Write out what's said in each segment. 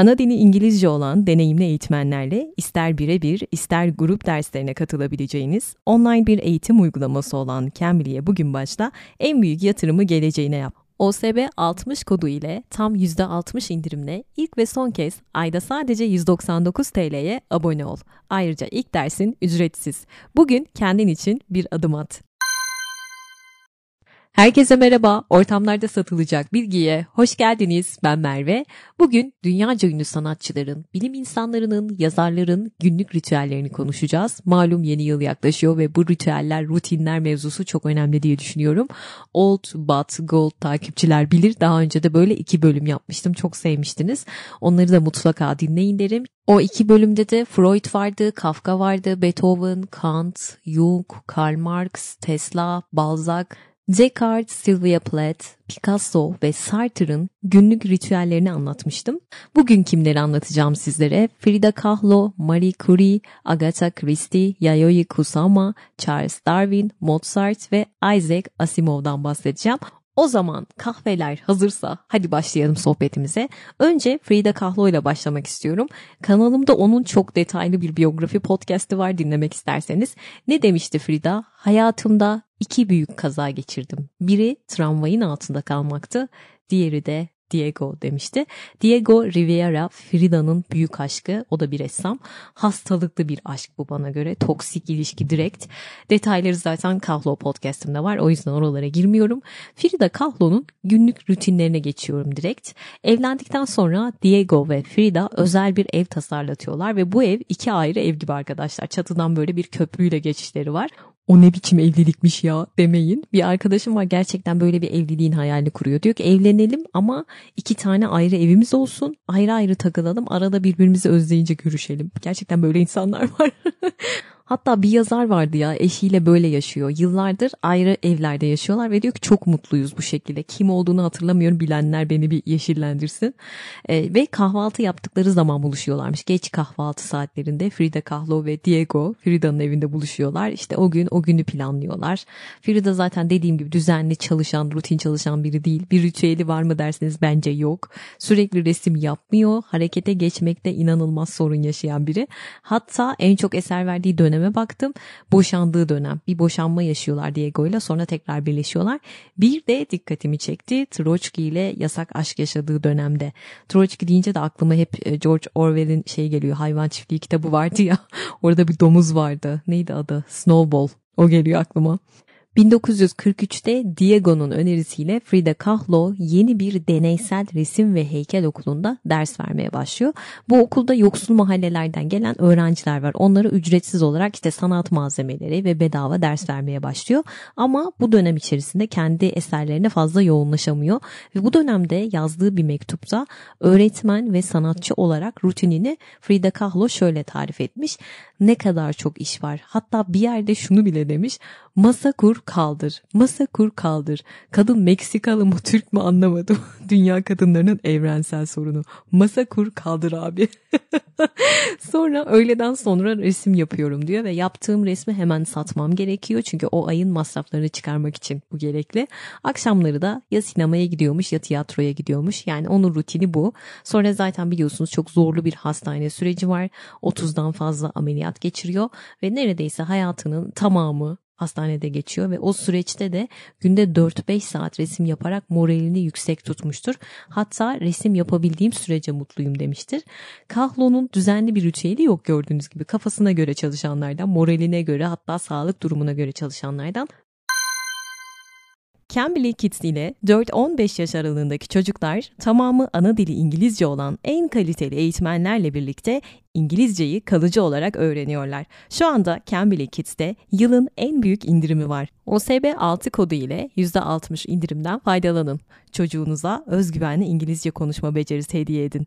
Ana dili İngilizce olan deneyimli eğitmenlerle ister birebir ister grup derslerine katılabileceğiniz online bir eğitim uygulaması olan Cambly'e bugün başla en büyük yatırımı geleceğine yap. OSB 60 kodu ile tam %60 indirimle ilk ve son kez ayda sadece 199 TL'ye abone ol. Ayrıca ilk dersin ücretsiz. Bugün kendin için bir adım at. Herkese merhaba. Ortamlarda satılacak bilgiye hoş geldiniz. Ben Merve. Bugün dünyaca ünlü sanatçıların, bilim insanlarının, yazarların günlük ritüellerini konuşacağız. Malum yeni yıl yaklaşıyor ve bu ritüeller, rutinler mevzusu çok önemli diye düşünüyorum. Old But Gold takipçiler bilir. Daha önce de böyle iki bölüm yapmıştım. Çok sevmiştiniz. Onları da mutlaka dinleyin derim. O iki bölümde de Freud vardı, Kafka vardı, Beethoven, Kant, Jung, Karl Marx, Tesla, Balzac, Descartes, Sylvia Plath, Picasso ve Sartre'ın günlük ritüellerini anlatmıştım. Bugün kimleri anlatacağım sizlere? Frida Kahlo, Marie Curie, Agatha Christie, Yayoi Kusama, Charles Darwin, Mozart ve Isaac Asimov'dan bahsedeceğim. O zaman kahveler hazırsa hadi başlayalım sohbetimize. Önce Frida Kahlo ile başlamak istiyorum. Kanalımda onun çok detaylı bir biyografi podcast'i var dinlemek isterseniz. Ne demişti Frida? Hayatımda iki büyük kaza geçirdim. Biri tramvayın altında kalmaktı, diğeri de Diego demişti. Diego Rivera Frida'nın büyük aşkı. O da bir ressam. Hastalıklı bir aşk bu bana göre. Toksik ilişki direkt. Detayları zaten Kahlo podcastımda var. O yüzden oralara girmiyorum. Frida Kahlo'nun günlük rutinlerine geçiyorum direkt. Evlendikten sonra Diego ve Frida özel bir ev tasarlatıyorlar ve bu ev iki ayrı ev gibi arkadaşlar. Çatıdan böyle bir köprüyle geçişleri var o ne biçim evlilikmiş ya demeyin. Bir arkadaşım var gerçekten böyle bir evliliğin hayalini kuruyor. Diyor ki evlenelim ama iki tane ayrı evimiz olsun. Ayrı ayrı takılalım. Arada birbirimizi özleyince görüşelim. Gerçekten böyle insanlar var. Hatta bir yazar vardı ya eşiyle böyle yaşıyor. Yıllardır ayrı evlerde yaşıyorlar ve diyor ki çok mutluyuz bu şekilde. Kim olduğunu hatırlamıyorum bilenler beni bir yeşillendirsin. E, ve kahvaltı yaptıkları zaman buluşuyorlarmış. Geç kahvaltı saatlerinde Frida Kahlo ve Diego Frida'nın evinde buluşuyorlar. İşte o gün o günü planlıyorlar. Frida zaten dediğim gibi düzenli çalışan, rutin çalışan biri değil. Bir ritüeli var mı derseniz bence yok. Sürekli resim yapmıyor. Harekete geçmekte inanılmaz sorun yaşayan biri. Hatta en çok eser verdiği dönem döneme baktım. Boşandığı dönem. Bir boşanma yaşıyorlar Diego ile sonra tekrar birleşiyorlar. Bir de dikkatimi çekti. Troçki ile yasak aşk yaşadığı dönemde. Troçki deyince de aklıma hep e, George Orwell'in şey geliyor. Hayvan çiftliği kitabı vardı ya. Orada bir domuz vardı. Neydi adı? Snowball. O geliyor aklıma. 1943'te Diego'nun önerisiyle Frida Kahlo yeni bir deneysel resim ve heykel okulunda ders vermeye başlıyor. Bu okulda yoksul mahallelerden gelen öğrenciler var. Onlara ücretsiz olarak işte sanat malzemeleri ve bedava ders vermeye başlıyor. Ama bu dönem içerisinde kendi eserlerine fazla yoğunlaşamıyor. Ve bu dönemde yazdığı bir mektupta öğretmen ve sanatçı olarak rutinini Frida Kahlo şöyle tarif etmiş. Ne kadar çok iş var. Hatta bir yerde şunu bile demiş. Masa kur kaldır. Masa kur kaldır. Kadın Meksikalı mı Türk mü anlamadım. Dünya kadınlarının evrensel sorunu. Masa kur kaldır abi. sonra öğleden sonra resim yapıyorum diyor ve yaptığım resmi hemen satmam gerekiyor. Çünkü o ayın masraflarını çıkarmak için bu gerekli. Akşamları da ya sinemaya gidiyormuş ya tiyatroya gidiyormuş. Yani onun rutini bu. Sonra zaten biliyorsunuz çok zorlu bir hastane süreci var. 30'dan fazla ameliyat geçiriyor ve neredeyse hayatının tamamı hastanede geçiyor ve o süreçte de günde 4-5 saat resim yaparak moralini yüksek tutmuştur. Hatta resim yapabildiğim sürece mutluyum demiştir. Kahlo'nun düzenli bir ritüeli yok gördüğünüz gibi. Kafasına göre çalışanlardan, moraline göre hatta sağlık durumuna göre çalışanlardan Cambly Kids ile 4-15 yaş aralığındaki çocuklar tamamı ana dili İngilizce olan en kaliteli eğitmenlerle birlikte İngilizceyi kalıcı olarak öğreniyorlar. Şu anda Cambly Kids'te yılın en büyük indirimi var. OSB 6 kodu ile %60 indirimden faydalanın. Çocuğunuza özgüvenli İngilizce konuşma becerisi hediye edin.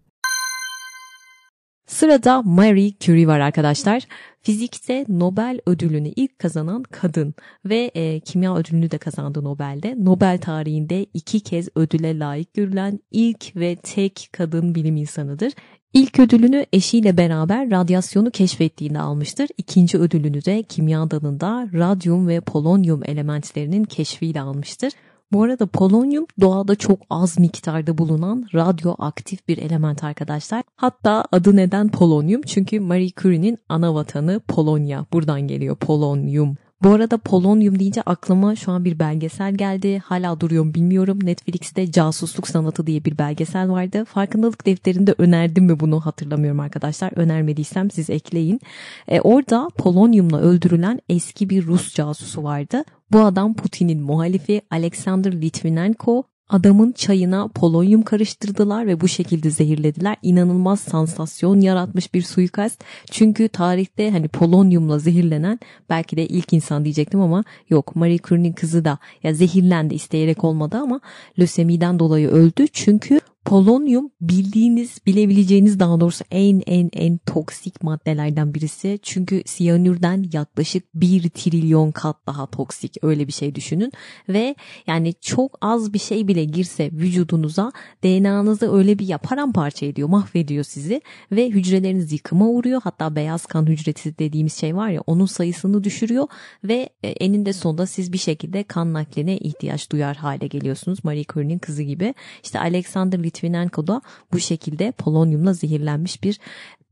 Sırada Marie Curie var arkadaşlar. Fizikte Nobel ödülünü ilk kazanan kadın ve e, kimya ödülünü de kazandı Nobel'de. Nobel tarihinde iki kez ödüle layık görülen ilk ve tek kadın bilim insanıdır. İlk ödülünü eşiyle beraber radyasyonu keşfettiğinde almıştır. İkinci ödülünü de kimya dalında radyum ve polonyum elementlerinin keşfiyle almıştır. Bu arada polonyum doğada çok az miktarda bulunan radyoaktif bir element arkadaşlar. Hatta adı neden polonyum? Çünkü Marie Curie'nin ana vatanı Polonya. Buradan geliyor polonyum. Bu arada polonyum deyince aklıma şu an bir belgesel geldi. Hala duruyor bilmiyorum. Netflix'te Casusluk Sanatı diye bir belgesel vardı. Farkındalık defterinde önerdim mi bunu hatırlamıyorum arkadaşlar. Önermediysem siz ekleyin. E, orada polonyumla öldürülen eski bir Rus casusu vardı. Bu adam Putin'in muhalifi Alexander Litvinenko Adamın çayına polonyum karıştırdılar ve bu şekilde zehirlediler. İnanılmaz sansasyon yaratmış bir suikast. Çünkü tarihte hani polonyumla zehirlenen belki de ilk insan diyecektim ama yok Marie Curie'nin kızı da ya zehirlendi isteyerek olmadı ama lösemiden dolayı öldü. Çünkü Polonyum bildiğiniz, bilebileceğiniz daha doğrusu en en en toksik maddelerden birisi. Çünkü siyanürden yaklaşık 1 trilyon kat daha toksik öyle bir şey düşünün. Ve yani çok az bir şey bile girse vücudunuza DNA'nızı öyle bir paramparça ediyor, mahvediyor sizi. Ve hücreleriniz yıkıma uğruyor. Hatta beyaz kan hücresi dediğimiz şey var ya onun sayısını düşürüyor. Ve e, eninde sonunda siz bir şekilde kan nakline ihtiyaç duyar hale geliyorsunuz. Marie Curie'nin kızı gibi. İşte Alexander Litvinenko da bu şekilde polonyumla zehirlenmiş bir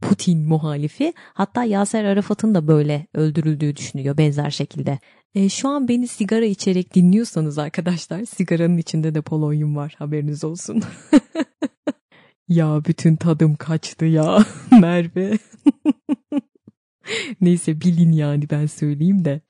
Putin muhalifi. Hatta Yaser Arafat'ın da böyle öldürüldüğü düşünüyor benzer şekilde. E, şu an beni sigara içerek dinliyorsanız arkadaşlar sigaranın içinde de polonyum var haberiniz olsun. ya bütün tadım kaçtı ya Merve. Neyse bilin yani ben söyleyeyim de.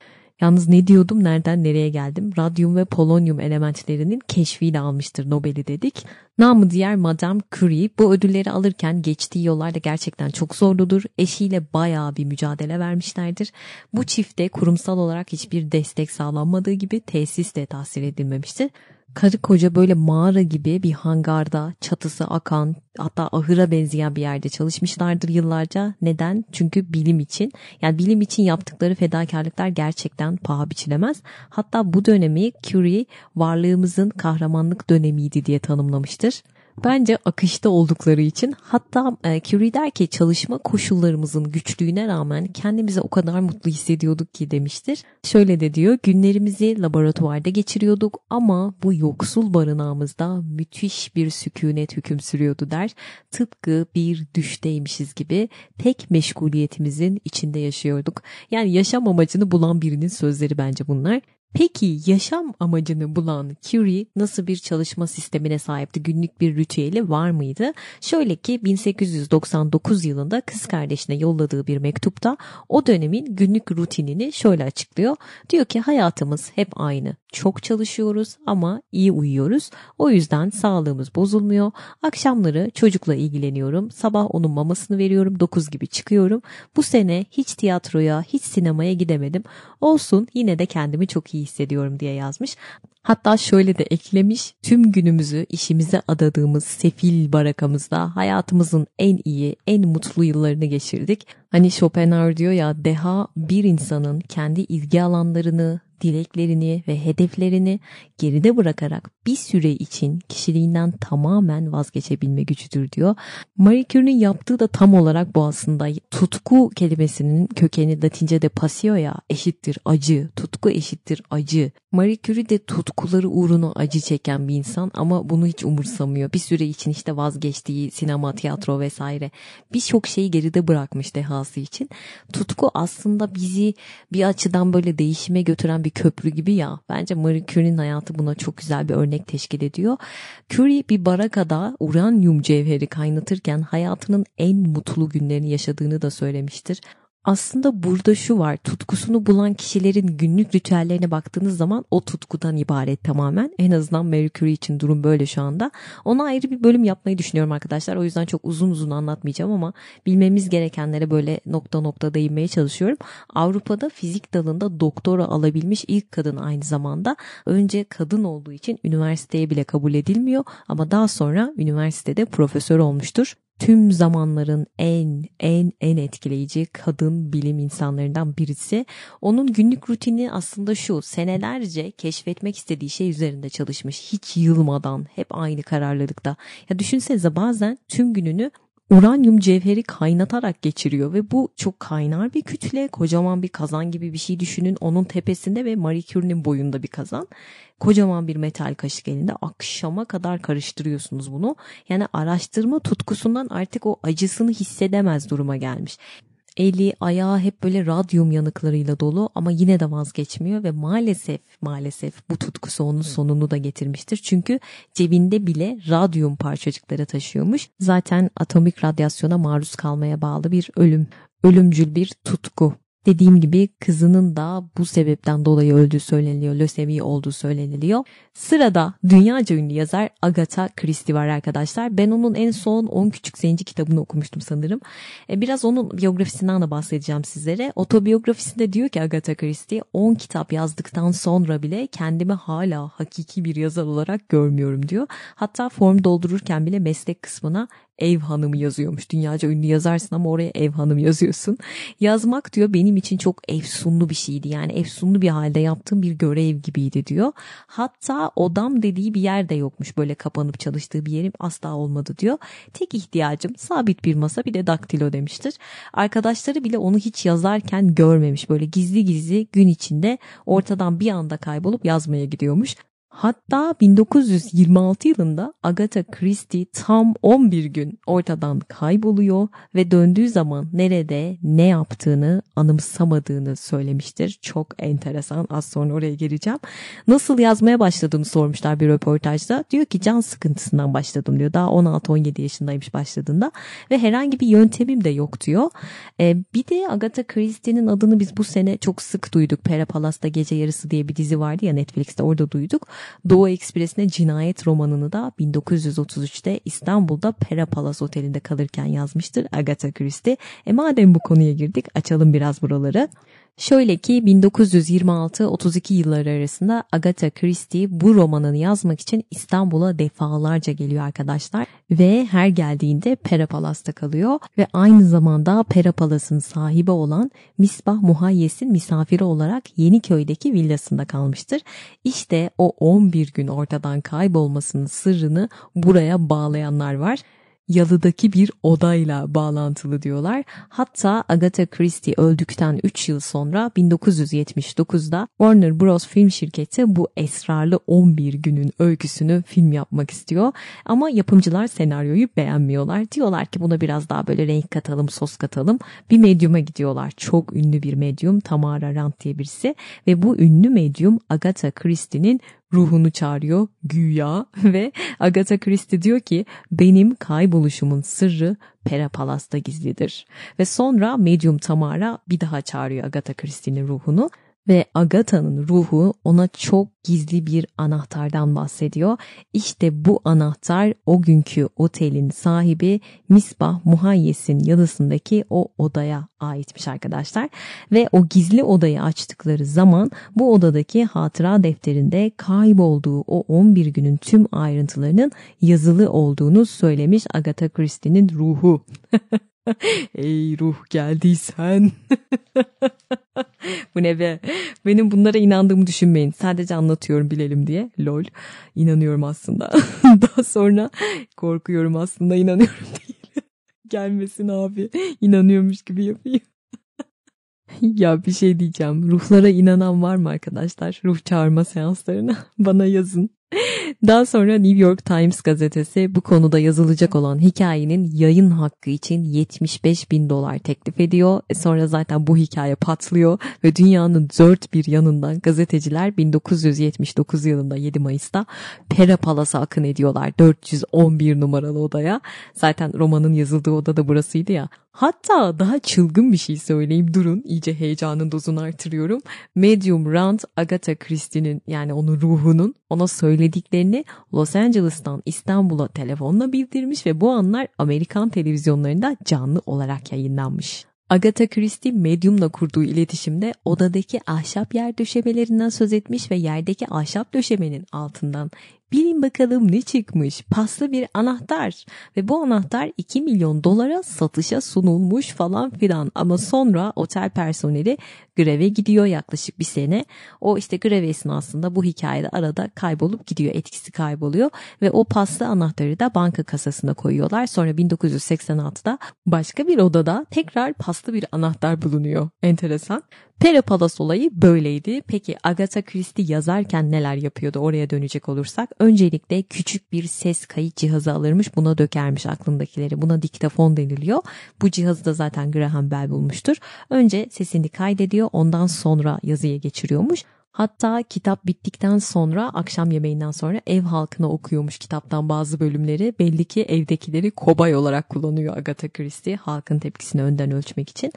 Yalnız ne diyordum nereden nereye geldim? Radyum ve polonyum elementlerinin keşfiyle almıştır Nobel'i dedik. Namı diğer Madame Curie bu ödülleri alırken geçtiği yollar da gerçekten çok zorludur. Eşiyle bayağı bir mücadele vermişlerdir. Bu çifte kurumsal olarak hiçbir destek sağlanmadığı gibi tesis de tahsil edilmemiştir karı koca böyle mağara gibi bir hangarda çatısı akan hatta ahıra benzeyen bir yerde çalışmışlardır yıllarca. Neden? Çünkü bilim için. Yani bilim için yaptıkları fedakarlıklar gerçekten paha biçilemez. Hatta bu dönemi Curie varlığımızın kahramanlık dönemiydi diye tanımlamıştır. Bence akışta oldukları için hatta e, Curie der ki çalışma koşullarımızın güçlüğüne rağmen kendimizi o kadar mutlu hissediyorduk ki demiştir. Şöyle de diyor günlerimizi laboratuvarda geçiriyorduk ama bu yoksul barınağımızda müthiş bir sükunet hüküm sürüyordu der. Tıpkı bir düşteymişiz gibi tek meşguliyetimizin içinde yaşıyorduk. Yani yaşam amacını bulan birinin sözleri bence bunlar. Peki yaşam amacını bulan Curie nasıl bir çalışma sistemine sahipti? Günlük bir ritüeli var mıydı? Şöyle ki 1899 yılında kız kardeşine yolladığı bir mektupta o dönemin günlük rutinini şöyle açıklıyor. Diyor ki hayatımız hep aynı. Çok çalışıyoruz ama iyi uyuyoruz. O yüzden sağlığımız bozulmuyor. Akşamları çocukla ilgileniyorum. Sabah onun mamasını veriyorum. 9 gibi çıkıyorum. Bu sene hiç tiyatroya, hiç sinemaya gidemedim. Olsun yine de kendimi çok iyi hissediyorum diye yazmış. Hatta şöyle de eklemiş, tüm günümüzü işimize adadığımız sefil barakamızda hayatımızın en iyi, en mutlu yıllarını geçirdik. Hani Schopenhauer diyor ya, deha bir insanın kendi ilgi alanlarını, dileklerini ve hedeflerini geride bırakarak bir süre için kişiliğinden tamamen vazgeçebilme gücüdür diyor. Marie Curie'nin yaptığı da tam olarak bu aslında. Tutku kelimesinin kökeni Latince'de pasio ya eşittir acı. Tutku eşittir acı. Marie Curie de tutkuları uğruna acı çeken bir insan ama bunu hiç umursamıyor. Bir süre için işte vazgeçtiği sinema, tiyatro vesaire birçok şeyi geride bırakmış dehası için. Tutku aslında bizi bir açıdan böyle değişime götüren bir köprü gibi ya. Bence Marie Curie'nin hayatı buna çok güzel bir örnek teşkil ediyor. Curie bir barakada uranyum cevheri kaynatırken hayatının en mutlu günlerini yaşadığını da söylemiştir. Aslında burada şu var tutkusunu bulan kişilerin günlük ritüellerine baktığınız zaman o tutkudan ibaret tamamen. En azından Mercury için durum böyle şu anda. Ona ayrı bir bölüm yapmayı düşünüyorum arkadaşlar. O yüzden çok uzun uzun anlatmayacağım ama bilmemiz gerekenlere böyle nokta nokta değinmeye çalışıyorum. Avrupa'da fizik dalında doktora alabilmiş ilk kadın aynı zamanda. Önce kadın olduğu için üniversiteye bile kabul edilmiyor ama daha sonra üniversitede profesör olmuştur tüm zamanların en en en etkileyici kadın bilim insanlarından birisi. Onun günlük rutini aslında şu senelerce keşfetmek istediği şey üzerinde çalışmış. Hiç yılmadan hep aynı kararlılıkta. Ya düşünsenize bazen tüm gününü uranyum cevheri kaynatarak geçiriyor ve bu çok kaynar bir kütle. Kocaman bir kazan gibi bir şey düşünün. Onun tepesinde ve Marie Curie'nin boyunda bir kazan. Kocaman bir metal kaşık elinde akşama kadar karıştırıyorsunuz bunu. Yani araştırma tutkusundan artık o acısını hissedemez duruma gelmiş. Eli, ayağı hep böyle radyum yanıklarıyla dolu ama yine de vazgeçmiyor ve maalesef maalesef bu tutkusu onun sonunu da getirmiştir. Çünkü cebinde bile radyum parçacıkları taşıyormuş. Zaten atomik radyasyona maruz kalmaya bağlı bir ölüm, ölümcül bir tutku. Dediğim gibi kızının da bu sebepten dolayı öldüğü söyleniliyor. Lösemi olduğu söyleniliyor. Sırada dünyaca ünlü yazar Agatha Christie var arkadaşlar. Ben onun en son 10 Küçük Zenci kitabını okumuştum sanırım. E, biraz onun biyografisinden de bahsedeceğim sizlere. Otobiyografisinde diyor ki Agatha Christie 10 kitap yazdıktan sonra bile kendimi hala hakiki bir yazar olarak görmüyorum diyor. Hatta form doldururken bile meslek kısmına ev hanımı yazıyormuş. Dünyaca ünlü yazarsın ama oraya ev hanımı yazıyorsun. Yazmak diyor benim için çok efsunlu bir şeydi. Yani efsunlu bir halde yaptığım bir görev gibiydi diyor. Hatta odam dediği bir yer de yokmuş. Böyle kapanıp çalıştığı bir yerim asla olmadı diyor. Tek ihtiyacım sabit bir masa bir de daktilo demiştir. Arkadaşları bile onu hiç yazarken görmemiş. Böyle gizli gizli gün içinde ortadan bir anda kaybolup yazmaya gidiyormuş. Hatta 1926 yılında Agatha Christie tam 11 gün ortadan kayboluyor ve döndüğü zaman nerede ne yaptığını anımsamadığını söylemiştir. Çok enteresan az sonra oraya geleceğim. Nasıl yazmaya başladığını sormuşlar bir röportajda. Diyor ki can sıkıntısından başladım diyor. Daha 16-17 yaşındaymış başladığında ve herhangi bir yöntemim de yok diyor. Ee, bir de Agatha Christie'nin adını biz bu sene çok sık duyduk. Pera Palas'ta Gece Yarısı diye bir dizi vardı ya Netflix'te orada duyduk. Doğu Ekspresi'ne cinayet romanını da 1933'te İstanbul'da Pera Palace Oteli'nde kalırken yazmıştır Agatha Christie. E madem bu konuya girdik açalım biraz buraları. Şöyle ki 1926-32 yılları arasında Agatha Christie bu romanını yazmak için İstanbul'a defalarca geliyor arkadaşlar. Ve her geldiğinde Pera Palas'ta kalıyor. Ve aynı zamanda Pera Palas'ın sahibi olan Misbah Muhayyes'in misafiri olarak Yeniköy'deki villasında kalmıştır. İşte o 11 gün ortadan kaybolmasının sırrını buraya bağlayanlar var yalıdaki bir odayla bağlantılı diyorlar. Hatta Agatha Christie öldükten 3 yıl sonra 1979'da Warner Bros. film şirketi bu esrarlı 11 günün öyküsünü film yapmak istiyor. Ama yapımcılar senaryoyu beğenmiyorlar. Diyorlar ki buna biraz daha böyle renk katalım, sos katalım. Bir medyuma gidiyorlar. Çok ünlü bir medyum Tamara Rand diye birisi ve bu ünlü medyum Agatha Christie'nin ruhunu çağırıyor güya ve Agatha Christie diyor ki benim kayboluşumun sırrı Pera Palas'ta gizlidir. Ve sonra Medium Tamara bir daha çağırıyor Agatha Christie'nin ruhunu ve Agatha'nın ruhu ona çok gizli bir anahtardan bahsediyor. İşte bu anahtar o günkü otelin sahibi Misbah Muhayyes'in yalısındaki o odaya aitmiş arkadaşlar. Ve o gizli odayı açtıkları zaman bu odadaki hatıra defterinde kaybolduğu o 11 günün tüm ayrıntılarının yazılı olduğunu söylemiş Agatha Christie'nin ruhu. Ey ruh geldiysen. Bu ne be? Benim bunlara inandığımı düşünmeyin. Sadece anlatıyorum bilelim diye. Lol. İnanıyorum aslında. Daha sonra korkuyorum aslında inanıyorum değil. Gelmesin abi. İnanıyormuş gibi yapayım. ya bir şey diyeceğim. Ruhlara inanan var mı arkadaşlar? Ruh çağırma seanslarına. Bana yazın. Daha sonra New York Times gazetesi bu konuda yazılacak olan hikayenin yayın hakkı için 75 bin dolar teklif ediyor. E sonra zaten bu hikaye patlıyor ve dünyanın dört bir yanından gazeteciler 1979 yılında 7 Mayıs'ta Pera Palas'a akın ediyorlar 411 numaralı odaya. Zaten romanın yazıldığı oda da burasıydı ya. Hatta daha çılgın bir şey söyleyeyim durun iyice heyecanın dozunu artırıyorum. Medium Rand Agatha Christie'nin yani onun ruhunun ona söylediklerini Los Angeles'tan İstanbul'a telefonla bildirmiş ve bu anlar Amerikan televizyonlarında canlı olarak yayınlanmış. Agatha Christie medyumla kurduğu iletişimde odadaki ahşap yer döşemelerinden söz etmiş ve yerdeki ahşap döşemenin altından Bilin bakalım ne çıkmış? Paslı bir anahtar ve bu anahtar 2 milyon dolara satışa sunulmuş falan filan ama sonra otel personeli greve gidiyor yaklaşık bir sene. O işte grev esnasında bu hikayede arada kaybolup gidiyor etkisi kayboluyor ve o paslı anahtarı da banka kasasına koyuyorlar. Sonra 1986'da başka bir odada tekrar paslı bir anahtar bulunuyor. Enteresan. Pera olayı böyleydi. Peki Agatha Christie yazarken neler yapıyordu oraya dönecek olursak? Öncelikle küçük bir ses kayıt cihazı alırmış buna dökermiş aklındakileri. Buna diktafon deniliyor. Bu cihazı da zaten Graham Bell bulmuştur. Önce sesini kaydediyor ondan sonra yazıya geçiriyormuş. Hatta kitap bittikten sonra akşam yemeğinden sonra ev halkına okuyormuş kitaptan bazı bölümleri. Belli ki evdekileri kobay olarak kullanıyor Agatha Christie halkın tepkisini önden ölçmek için.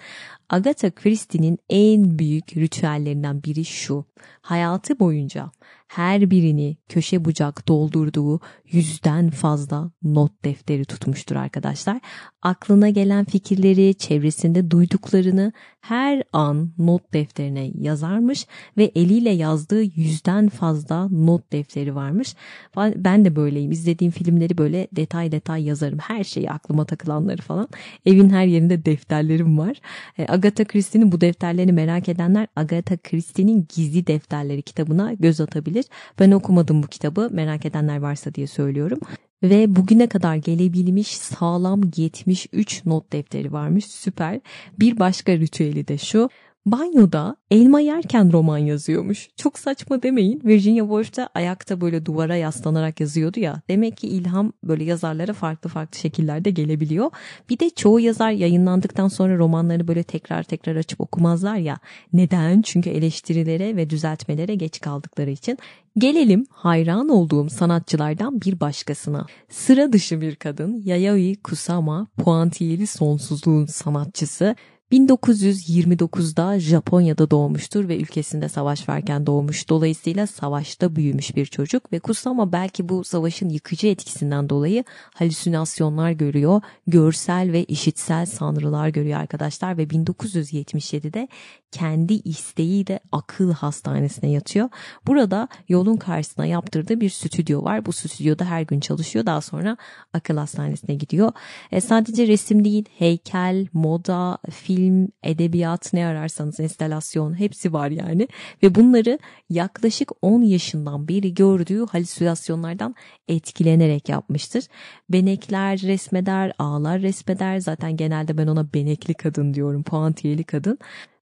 Agatha Christie'nin en büyük ritüellerinden biri şu. Hayatı boyunca her birini köşe bucak doldurduğu yüzden fazla not defteri tutmuştur arkadaşlar. Aklına gelen fikirleri, çevresinde duyduklarını her an not defterine yazarmış ve eliyle yazdığı yüzden fazla not defteri varmış. Ben de böyleyim. İzlediğim filmleri böyle detay detay yazarım. Her şeyi aklıma takılanları falan. Evin her yerinde defterlerim var. E, Agatha Christie'nin bu defterlerini merak edenler Agatha Christie'nin Gizli Defterleri kitabına göz atabilir. Ben okumadım bu kitabı merak edenler varsa diye söylüyorum. Ve bugüne kadar gelebilmiş sağlam 73 not defteri varmış süper. Bir başka ritüeli de şu banyoda elma yerken roman yazıyormuş. Çok saçma demeyin. Virginia Woolf da ayakta böyle duvara yaslanarak yazıyordu ya. Demek ki ilham böyle yazarlara farklı farklı şekillerde gelebiliyor. Bir de çoğu yazar yayınlandıktan sonra romanlarını böyle tekrar tekrar açıp okumazlar ya. Neden? Çünkü eleştirilere ve düzeltmelere geç kaldıkları için. Gelelim hayran olduğum sanatçılardan bir başkasına. Sıra dışı bir kadın Yayoi Kusama, puantiyeli sonsuzluğun sanatçısı 1929'da Japonya'da doğmuştur ve ülkesinde savaş varken doğmuş. Dolayısıyla savaşta büyümüş bir çocuk ve Kusama belki bu savaşın yıkıcı etkisinden dolayı halüsinasyonlar görüyor. Görsel ve işitsel sanrılar görüyor arkadaşlar ve 1977'de kendi isteğiyle akıl hastanesine yatıyor. Burada yolun karşısına yaptırdığı bir stüdyo var. Bu stüdyoda her gün çalışıyor. Daha sonra akıl hastanesine gidiyor. E, sadece resim değil, heykel, moda, film, edebiyat ne ararsanız enstalasyon hepsi var yani. Ve bunları yaklaşık 10 yaşından beri gördüğü halüsinasyonlardan etkilenerek yapmıştır. Benekler resmeder, ağlar resmeder. Zaten genelde ben ona benekli kadın diyorum, puantiyeli kadın.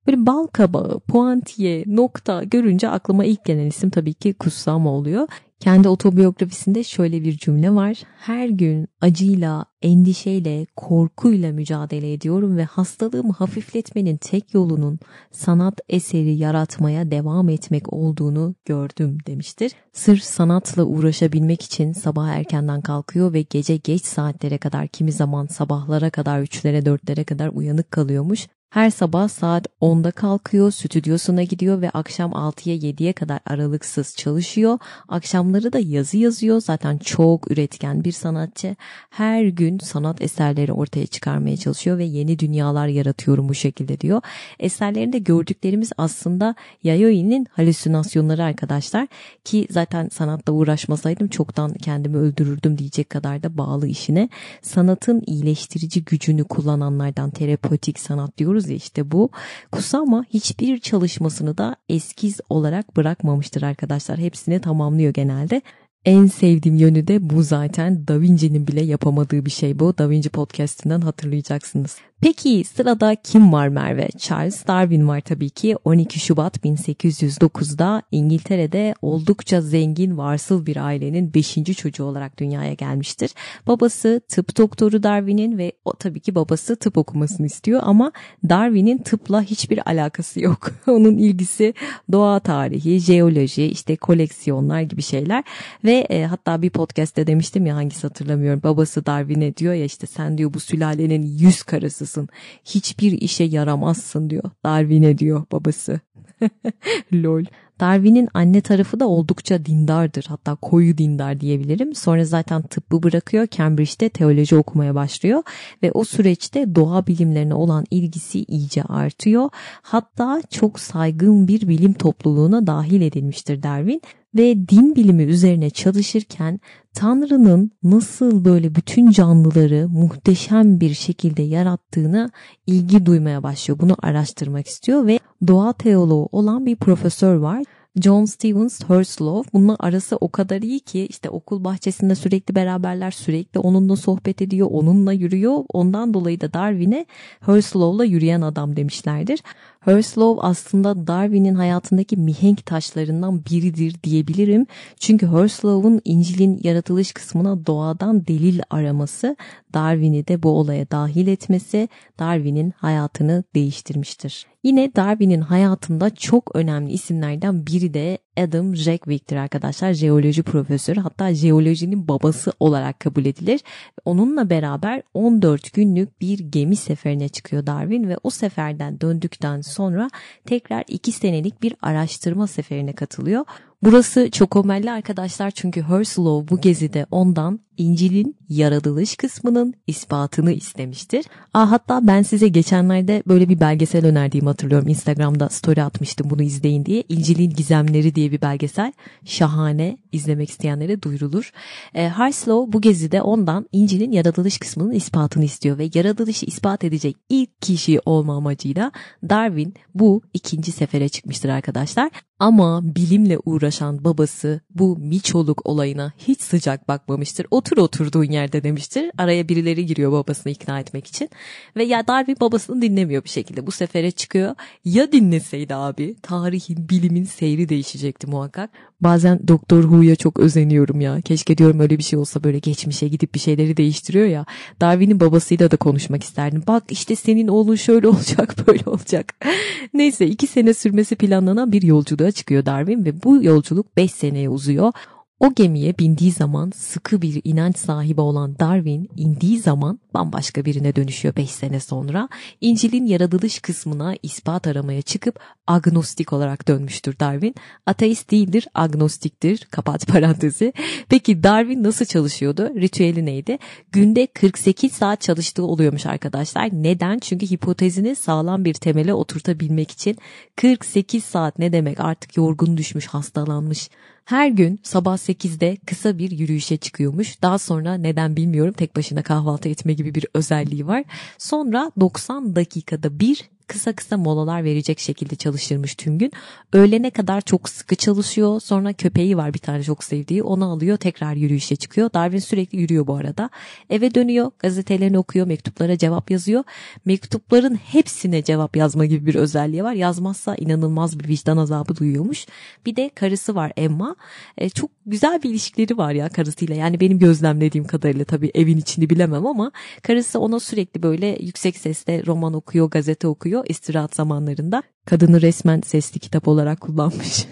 Böyle bal kabağı, puantiye, nokta görünce aklıma ilk gelen isim tabii ki Kusama oluyor. Kendi otobiyografisinde şöyle bir cümle var. Her gün acıyla, endişeyle, korkuyla mücadele ediyorum ve hastalığımı hafifletmenin tek yolunun sanat eseri yaratmaya devam etmek olduğunu gördüm demiştir. Sırf sanatla uğraşabilmek için sabah erkenden kalkıyor ve gece geç saatlere kadar kimi zaman sabahlara kadar üçlere dörtlere kadar uyanık kalıyormuş. Her sabah saat 10'da kalkıyor, stüdyosuna gidiyor ve akşam 6'ya 7'ye kadar aralıksız çalışıyor. Akşamları da yazı yazıyor. Zaten çok üretken bir sanatçı. Her gün sanat eserleri ortaya çıkarmaya çalışıyor ve yeni dünyalar yaratıyorum bu şekilde diyor. Eserlerinde gördüklerimiz aslında Yayoi'nin halüsinasyonları arkadaşlar. Ki zaten sanatla uğraşmasaydım çoktan kendimi öldürürdüm diyecek kadar da bağlı işine. Sanatın iyileştirici gücünü kullananlardan terapötik sanat diyoruz diyoruz ya işte bu. Kusama hiçbir çalışmasını da eskiz olarak bırakmamıştır arkadaşlar. Hepsini tamamlıyor genelde. En sevdiğim yönü de bu zaten Da Vinci'nin bile yapamadığı bir şey bu. Da Vinci podcast'inden hatırlayacaksınız. Peki sırada kim var Merve? Charles Darwin var tabii ki. 12 Şubat 1809'da İngiltere'de oldukça zengin varsıl bir ailenin 5. çocuğu olarak dünyaya gelmiştir. Babası tıp doktoru Darwin'in ve o tabii ki babası tıp okumasını istiyor ama Darwin'in tıpla hiçbir alakası yok. Onun ilgisi doğa tarihi, jeoloji, işte koleksiyonlar gibi şeyler ve e, hatta bir podcast'te demiştim ya hangisi hatırlamıyorum. Babası Darwin'e diyor ya işte sen diyor bu sülalenin yüz karısısın olmalısın. Hiçbir işe yaramazsın diyor. Darwin'e diyor babası. Lol. Darwin'in anne tarafı da oldukça dindardır. Hatta koyu dindar diyebilirim. Sonra zaten tıbbı bırakıyor. Cambridge'de teoloji okumaya başlıyor. Ve o süreçte doğa bilimlerine olan ilgisi iyice artıyor. Hatta çok saygın bir bilim topluluğuna dahil edilmiştir Darwin ve din bilimi üzerine çalışırken Tanrı'nın nasıl böyle bütün canlıları muhteşem bir şekilde yarattığını ilgi duymaya başlıyor. Bunu araştırmak istiyor ve doğa teoloğu olan bir profesör var. John Stevens Herslow bununla arası o kadar iyi ki işte okul bahçesinde sürekli beraberler sürekli onunla sohbet ediyor onunla yürüyor ondan dolayı da Darwin'e Herslow'la yürüyen adam demişlerdir. Herslow aslında Darwin'in hayatındaki mihenk taşlarından biridir diyebilirim. Çünkü Herslow'un İncil'in yaratılış kısmına doğadan delil araması, Darwin'i de bu olaya dahil etmesi Darwin'in hayatını değiştirmiştir. Yine Darwin'in hayatında çok önemli isimlerden biri de Adam Jackwick'tir arkadaşlar. Jeoloji profesörü hatta jeolojinin babası olarak kabul edilir. Onunla beraber 14 günlük bir gemi seferine çıkıyor Darwin ve o seferden döndükten sonra tekrar 2 senelik bir araştırma seferine katılıyor. Burası çok omelli arkadaşlar çünkü Herslow bu gezide ondan İncil'in yaratılış kısmının ispatını istemiştir. Aa, hatta ben size geçenlerde böyle bir belgesel önerdiğimi hatırlıyorum. Instagram'da story atmıştım bunu izleyin diye. İncil'in Gizemleri diye bir belgesel. Şahane izlemek isteyenlere duyurulur. E, Herslow bu gezide ondan İncil'in yaratılış kısmının ispatını istiyor ve yaratılışı ispat edecek ilk kişi olma amacıyla Darwin bu ikinci sefere çıkmıştır arkadaşlar. Ama bilimle uğraşan babası bu miçoluk olayına hiç sıcak bakmamıştır. Otur oturduğun yerde demiştir. Araya birileri giriyor babasını ikna etmek için. Ve ya Darwin babasını dinlemiyor bir şekilde. Bu sefere çıkıyor. Ya dinleseydi abi tarihin, bilimin seyri değişecekti muhakkak. Bazen Doktor Who'ya çok özeniyorum ya. Keşke diyorum öyle bir şey olsa böyle geçmişe gidip bir şeyleri değiştiriyor ya. Darwin'in babasıyla da konuşmak isterdim. Bak işte senin oğlun şöyle olacak böyle olacak. Neyse iki sene sürmesi planlanan bir yolculuğa çıkıyor Darwin ve bu yolculuk 5 seneye uzuyor. O gemiye bindiği zaman sıkı bir inanç sahibi olan Darwin indiği zaman bambaşka birine dönüşüyor 5 sene sonra. İncil'in yaratılış kısmına ispat aramaya çıkıp agnostik olarak dönmüştür Darwin. Ateist değildir, agnostiktir. Kapat parantezi. Peki Darwin nasıl çalışıyordu? Ritüeli neydi? Günde 48 saat çalıştığı oluyormuş arkadaşlar. Neden? Çünkü hipotezini sağlam bir temele oturtabilmek için 48 saat ne demek? Artık yorgun düşmüş, hastalanmış her gün sabah 8'de kısa bir yürüyüşe çıkıyormuş. Daha sonra neden bilmiyorum tek başına kahvaltı etme gibi bir özelliği var. Sonra 90 dakikada bir kısa kısa molalar verecek şekilde çalışırmış tüm gün. Öğlene kadar çok sıkı çalışıyor. Sonra köpeği var bir tane çok sevdiği. Onu alıyor tekrar yürüyüşe çıkıyor. Darwin sürekli yürüyor bu arada. Eve dönüyor. Gazetelerini okuyor. Mektuplara cevap yazıyor. Mektupların hepsine cevap yazma gibi bir özelliği var. Yazmazsa inanılmaz bir vicdan azabı duyuyormuş. Bir de karısı var Emma. E, çok güzel bir ilişkileri var ya karısıyla. Yani benim gözlemlediğim kadarıyla tabii evin içini bilemem ama karısı ona sürekli böyle yüksek sesle roman okuyor, gazete okuyor istirahat zamanlarında. Kadını resmen sesli kitap olarak kullanmış.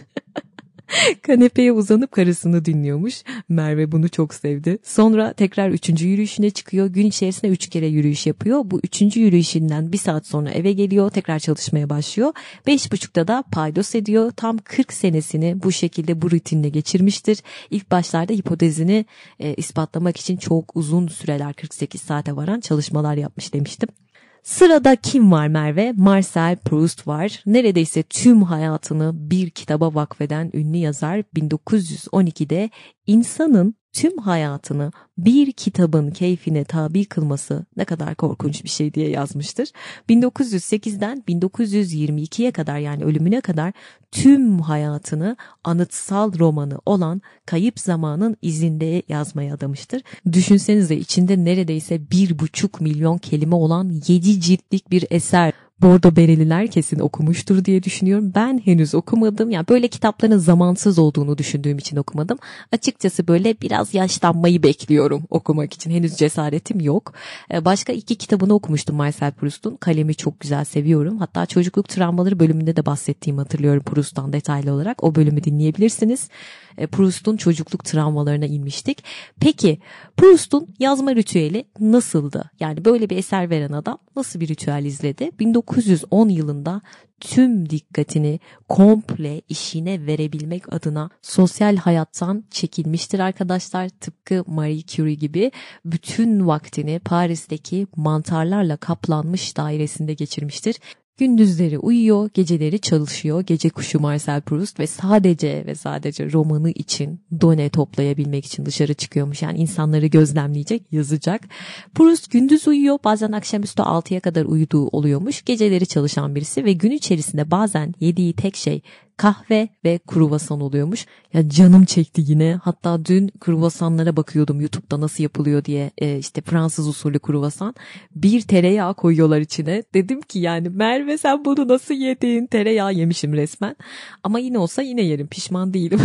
Kanepeye uzanıp karısını dinliyormuş. Merve bunu çok sevdi. Sonra tekrar üçüncü yürüyüşüne çıkıyor. Gün içerisinde üç kere yürüyüş yapıyor. Bu üçüncü yürüyüşünden bir saat sonra eve geliyor. Tekrar çalışmaya başlıyor. Beş buçukta da paydos ediyor. Tam 40 senesini bu şekilde bu rutinle geçirmiştir. İlk başlarda hipotezini e, ispatlamak için çok uzun süreler 48 saate varan çalışmalar yapmış demiştim. Sırada kim var Merve? Marcel Proust var. Neredeyse tüm hayatını bir kitaba vakfeden ünlü yazar 1912'de insanın tüm hayatını bir kitabın keyfine tabi kılması ne kadar korkunç bir şey diye yazmıştır. 1908'den 1922'ye kadar yani ölümüne kadar tüm hayatını anıtsal romanı olan Kayıp Zamanın izinde yazmaya adamıştır. Düşünsenize içinde neredeyse bir buçuk milyon kelime olan yedi ciltlik bir eser Bordo Bereliler kesin okumuştur diye düşünüyorum. Ben henüz okumadım. Yani böyle kitapların zamansız olduğunu düşündüğüm için okumadım. Açıkçası böyle biraz yaşlanmayı bekliyorum okumak için. Henüz cesaretim yok. Ee, başka iki kitabını okumuştum Marcel Proust'un. Kalemi çok güzel seviyorum. Hatta çocukluk travmaları bölümünde de bahsettiğimi hatırlıyorum Proust'tan detaylı olarak. O bölümü dinleyebilirsiniz. E, Proust'un çocukluk travmalarına inmiştik. Peki Proust'un yazma ritüeli nasıldı? Yani böyle bir eser veren adam nasıl bir ritüel izledi? 1910 yılında tüm dikkatini komple işine verebilmek adına sosyal hayattan çekilmiştir arkadaşlar. Tıpkı Marie Curie gibi bütün vaktini Paris'teki mantarlarla kaplanmış dairesinde geçirmiştir Gündüzleri uyuyor, geceleri çalışıyor. Gece kuşu Marcel Proust ve sadece ve sadece romanı için done toplayabilmek için dışarı çıkıyormuş. Yani insanları gözlemleyecek, yazacak. Proust gündüz uyuyor, bazen akşamüstü 6'ya kadar uyuduğu oluyormuş. Geceleri çalışan birisi ve gün içerisinde bazen yediği tek şey kahve ve kruvasan oluyormuş. Ya canım çekti yine. Hatta dün kruvasanlara bakıyordum YouTube'da nasıl yapılıyor diye. E, işte Fransız usulü kruvasan. Bir tereyağı koyuyorlar içine. Dedim ki yani Merve sen bunu nasıl yedin? Tereyağı yemişim resmen. Ama yine olsa yine yerim. Pişman değilim.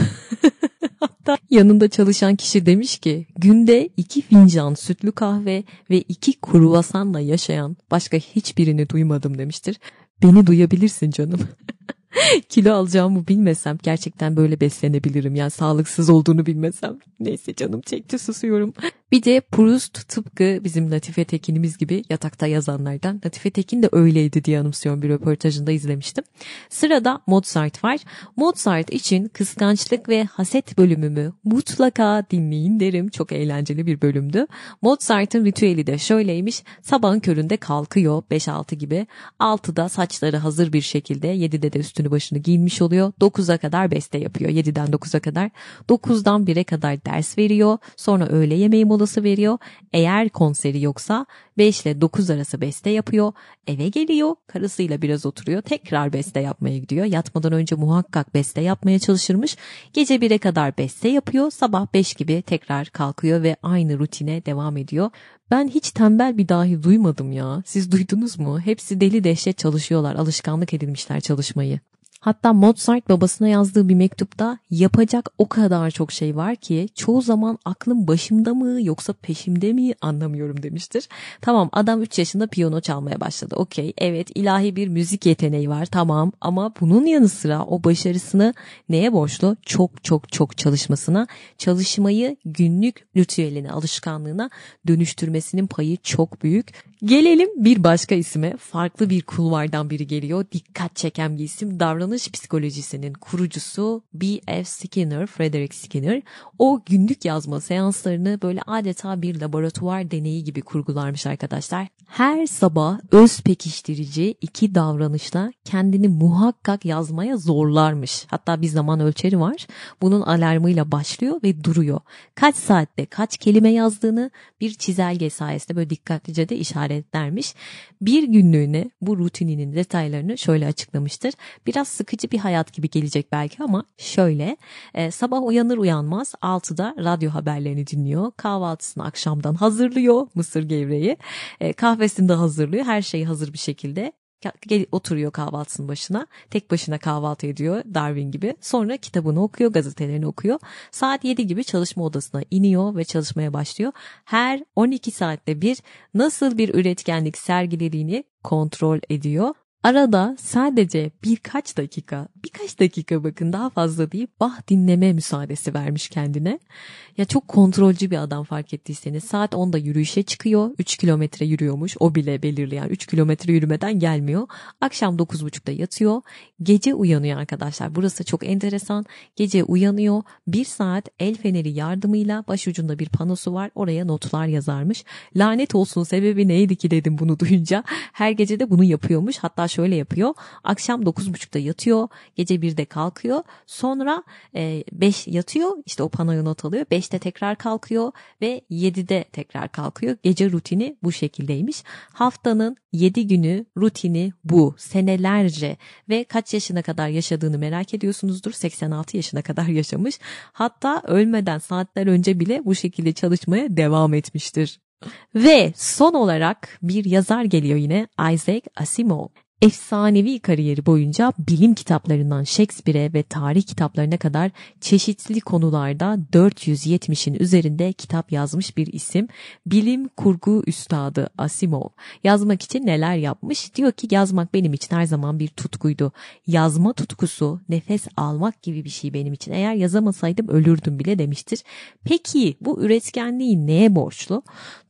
Hatta yanında çalışan kişi demiş ki günde iki fincan sütlü kahve ve iki kruvasanla yaşayan başka hiçbirini duymadım demiştir. Beni duyabilirsin canım. kilo alacağımı bilmesem gerçekten böyle beslenebilirim. Yani sağlıksız olduğunu bilmesem. Neyse canım çekti susuyorum. Bir de Proust tıpkı bizim Latife Tekin'imiz gibi yatakta yazanlardan. Latife Tekin de öyleydi diye anımsıyorum bir röportajında izlemiştim. Sırada Mozart var. Mozart için kıskançlık ve haset bölümümü mutlaka dinleyin derim. Çok eğlenceli bir bölümdü. Mozart'ın ritüeli de şöyleymiş. Sabahın köründe kalkıyor 5-6 gibi. 6'da saçları hazır bir şekilde 7'de de üstünü başını giyinmiş oluyor. 9'a kadar beste yapıyor. 7'den 9'a kadar. 9'dan 1'e kadar ders veriyor. Sonra öğle yemeği molası veriyor. Eğer konseri yoksa 5 ile 9 arası beste yapıyor. Eve geliyor. Karısıyla biraz oturuyor. Tekrar beste yapmaya gidiyor. Yatmadan önce muhakkak beste yapmaya çalışırmış. Gece 1'e kadar beste yapıyor. Sabah 5 gibi tekrar kalkıyor ve aynı rutine devam ediyor. Ben hiç tembel bir dahi duymadım ya. Siz duydunuz mu? Hepsi deli dehşet çalışıyorlar. Alışkanlık edilmişler çalışmayı. Hatta Mozart babasına yazdığı bir mektupta yapacak o kadar çok şey var ki çoğu zaman aklım başımda mı yoksa peşimde mi anlamıyorum demiştir. Tamam adam 3 yaşında piyano çalmaya başladı. Okey evet ilahi bir müzik yeteneği var tamam ama bunun yanı sıra o başarısını neye borçlu? Çok çok çok çalışmasına, çalışmayı günlük ritüeline, alışkanlığına dönüştürmesinin payı çok büyük. Gelelim bir başka isime. Farklı bir kulvardan biri geliyor. Dikkat çeken bir isim. Davranış psikolojisinin kurucusu B.F. Skinner, Frederick Skinner. O günlük yazma seanslarını böyle adeta bir laboratuvar deneyi gibi kurgularmış arkadaşlar. Her sabah öz pekiştirici iki davranışla kendini muhakkak yazmaya zorlarmış. Hatta bir zaman ölçeri var. Bunun alarmıyla başlıyor ve duruyor. Kaç saatte kaç kelime yazdığını bir çizelge sayesinde böyle dikkatlice de işaretlermiş. Bir günlüğüne bu rutininin detaylarını şöyle açıklamıştır. Biraz sıkıcı bir hayat gibi gelecek belki ama şöyle. E, sabah uyanır uyanmaz 6'da radyo haberlerini dinliyor. Kahvaltısını akşamdan hazırlıyor mısır gevreği. E, kahvesini de hazırlıyor. Her şey hazır bir şekilde oturuyor kahvaltısının başına. Tek başına kahvaltı ediyor Darwin gibi. Sonra kitabını okuyor, gazetelerini okuyor. Saat 7 gibi çalışma odasına iniyor ve çalışmaya başlıyor. Her 12 saatte bir nasıl bir üretkenlik sergilediğini kontrol ediyor. Arada sadece birkaç dakika, birkaç dakika bakın daha fazla değil bah dinleme müsaadesi vermiş kendine. Ya çok kontrolcü bir adam fark ettiyseniz saat 10'da yürüyüşe çıkıyor. 3 kilometre yürüyormuş o bile belirleyen 3 kilometre yürümeden gelmiyor. Akşam 9.30'da yatıyor. Gece uyanıyor arkadaşlar. Burası çok enteresan. Gece uyanıyor. Bir saat el feneri yardımıyla başucunda bir panosu var. Oraya notlar yazarmış. Lanet olsun sebebi neydi ki dedim bunu duyunca. Her gece de bunu yapıyormuş. Hatta şöyle yapıyor. Akşam 9.30'da yatıyor. Gece 1'de kalkıyor. Sonra 5 e, yatıyor. İşte o panoyu not alıyor. 5'te tekrar kalkıyor ve 7'de tekrar kalkıyor. Gece rutini bu şekildeymiş. Haftanın 7 günü rutini bu. Senelerce ve kaç yaşına kadar yaşadığını merak ediyorsunuzdur. 86 yaşına kadar yaşamış. Hatta ölmeden saatler önce bile bu şekilde çalışmaya devam etmiştir. Ve son olarak bir yazar geliyor yine Isaac Asimov efsanevi kariyeri boyunca bilim kitaplarından Shakespeare'e ve tarih kitaplarına kadar çeşitli konularda 470'in üzerinde kitap yazmış bir isim. Bilim kurgu üstadı Asimov. Yazmak için neler yapmış? Diyor ki yazmak benim için her zaman bir tutkuydu. Yazma tutkusu nefes almak gibi bir şey benim için. Eğer yazamasaydım ölürdüm bile demiştir. Peki bu üretkenliği neye borçlu?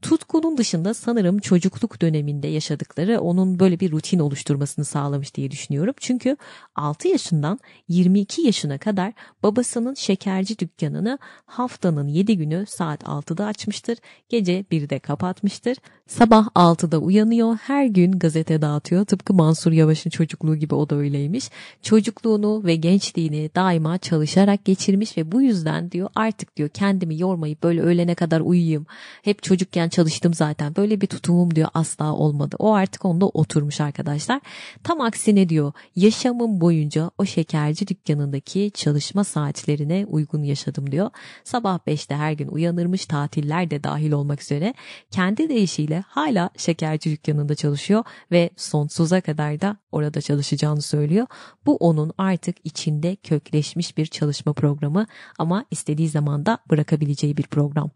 Tutkunun dışında sanırım çocukluk döneminde yaşadıkları onun böyle bir rutin oluşturmasını sağlamış diye düşünüyorum. Çünkü 6 yaşından 22 yaşına kadar babasının şekerci dükkanını haftanın 7 günü saat 6'da açmıştır. Gece 1'de kapatmıştır. Sabah 6'da uyanıyor, her gün gazete dağıtıyor. Tıpkı Mansur Yavaş'ın çocukluğu gibi o da öyleymiş. Çocukluğunu ve gençliğini daima çalışarak geçirmiş ve bu yüzden diyor artık diyor kendimi yormayıp böyle öğlene kadar uyuyayım. Hep çocukken çalıştım zaten. Böyle bir tutumum diyor asla olmadı. O artık onda oturmuş arkadaşlar. Tam aksine diyor yaşamım boyunca o şekerci dükkanındaki çalışma saatlerine uygun yaşadım diyor. Sabah 5'te her gün uyanırmış tatiller de dahil olmak üzere. Kendi deyişiyle hala şekerci dükkanında çalışıyor ve sonsuza kadar da orada çalışacağını söylüyor. Bu onun artık içinde kökleşmiş bir çalışma programı ama istediği zaman da bırakabileceği bir program.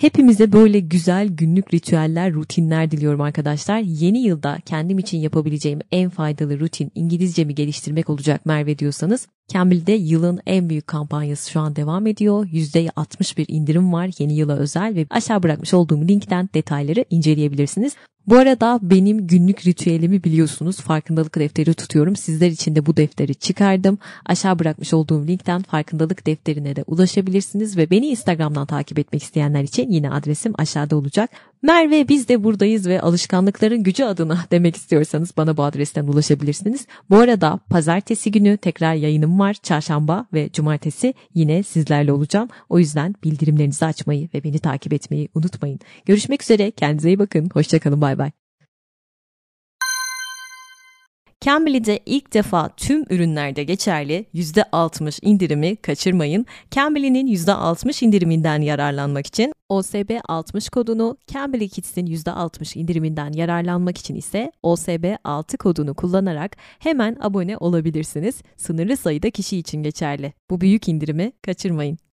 Hepimize böyle güzel günlük ritüeller, rutinler diliyorum arkadaşlar. Yeni yılda kendim için yapabileceğim en faydalı rutin İngilizcemi geliştirmek olacak Merve diyorsanız Cambly'de yılın en büyük kampanyası şu an devam ediyor. %60 bir indirim var yeni yıla özel ve aşağı bırakmış olduğum linkten detayları inceleyebilirsiniz. Bu arada benim günlük ritüelimi biliyorsunuz. Farkındalık defteri tutuyorum. Sizler için de bu defteri çıkardım. Aşağı bırakmış olduğum linkten farkındalık defterine de ulaşabilirsiniz ve beni Instagram'dan takip etmek isteyenler için yine adresim aşağıda olacak. Merve biz de buradayız ve alışkanlıkların gücü adına demek istiyorsanız bana bu adresten ulaşabilirsiniz. Bu arada pazartesi günü tekrar yayınım var. Çarşamba ve cumartesi yine sizlerle olacağım. O yüzden bildirimlerinizi açmayı ve beni takip etmeyi unutmayın. Görüşmek üzere. Kendinize iyi bakın. Hoşçakalın. Bay bay. Cambly'de ilk defa tüm ürünlerde geçerli %60 indirimi kaçırmayın. Cambly'nin %60 indiriminden yararlanmak için OSB 60 kodunu, Cambly Kids'in %60 indiriminden yararlanmak için ise OSB 6 kodunu kullanarak hemen abone olabilirsiniz. Sınırlı sayıda kişi için geçerli. Bu büyük indirimi kaçırmayın.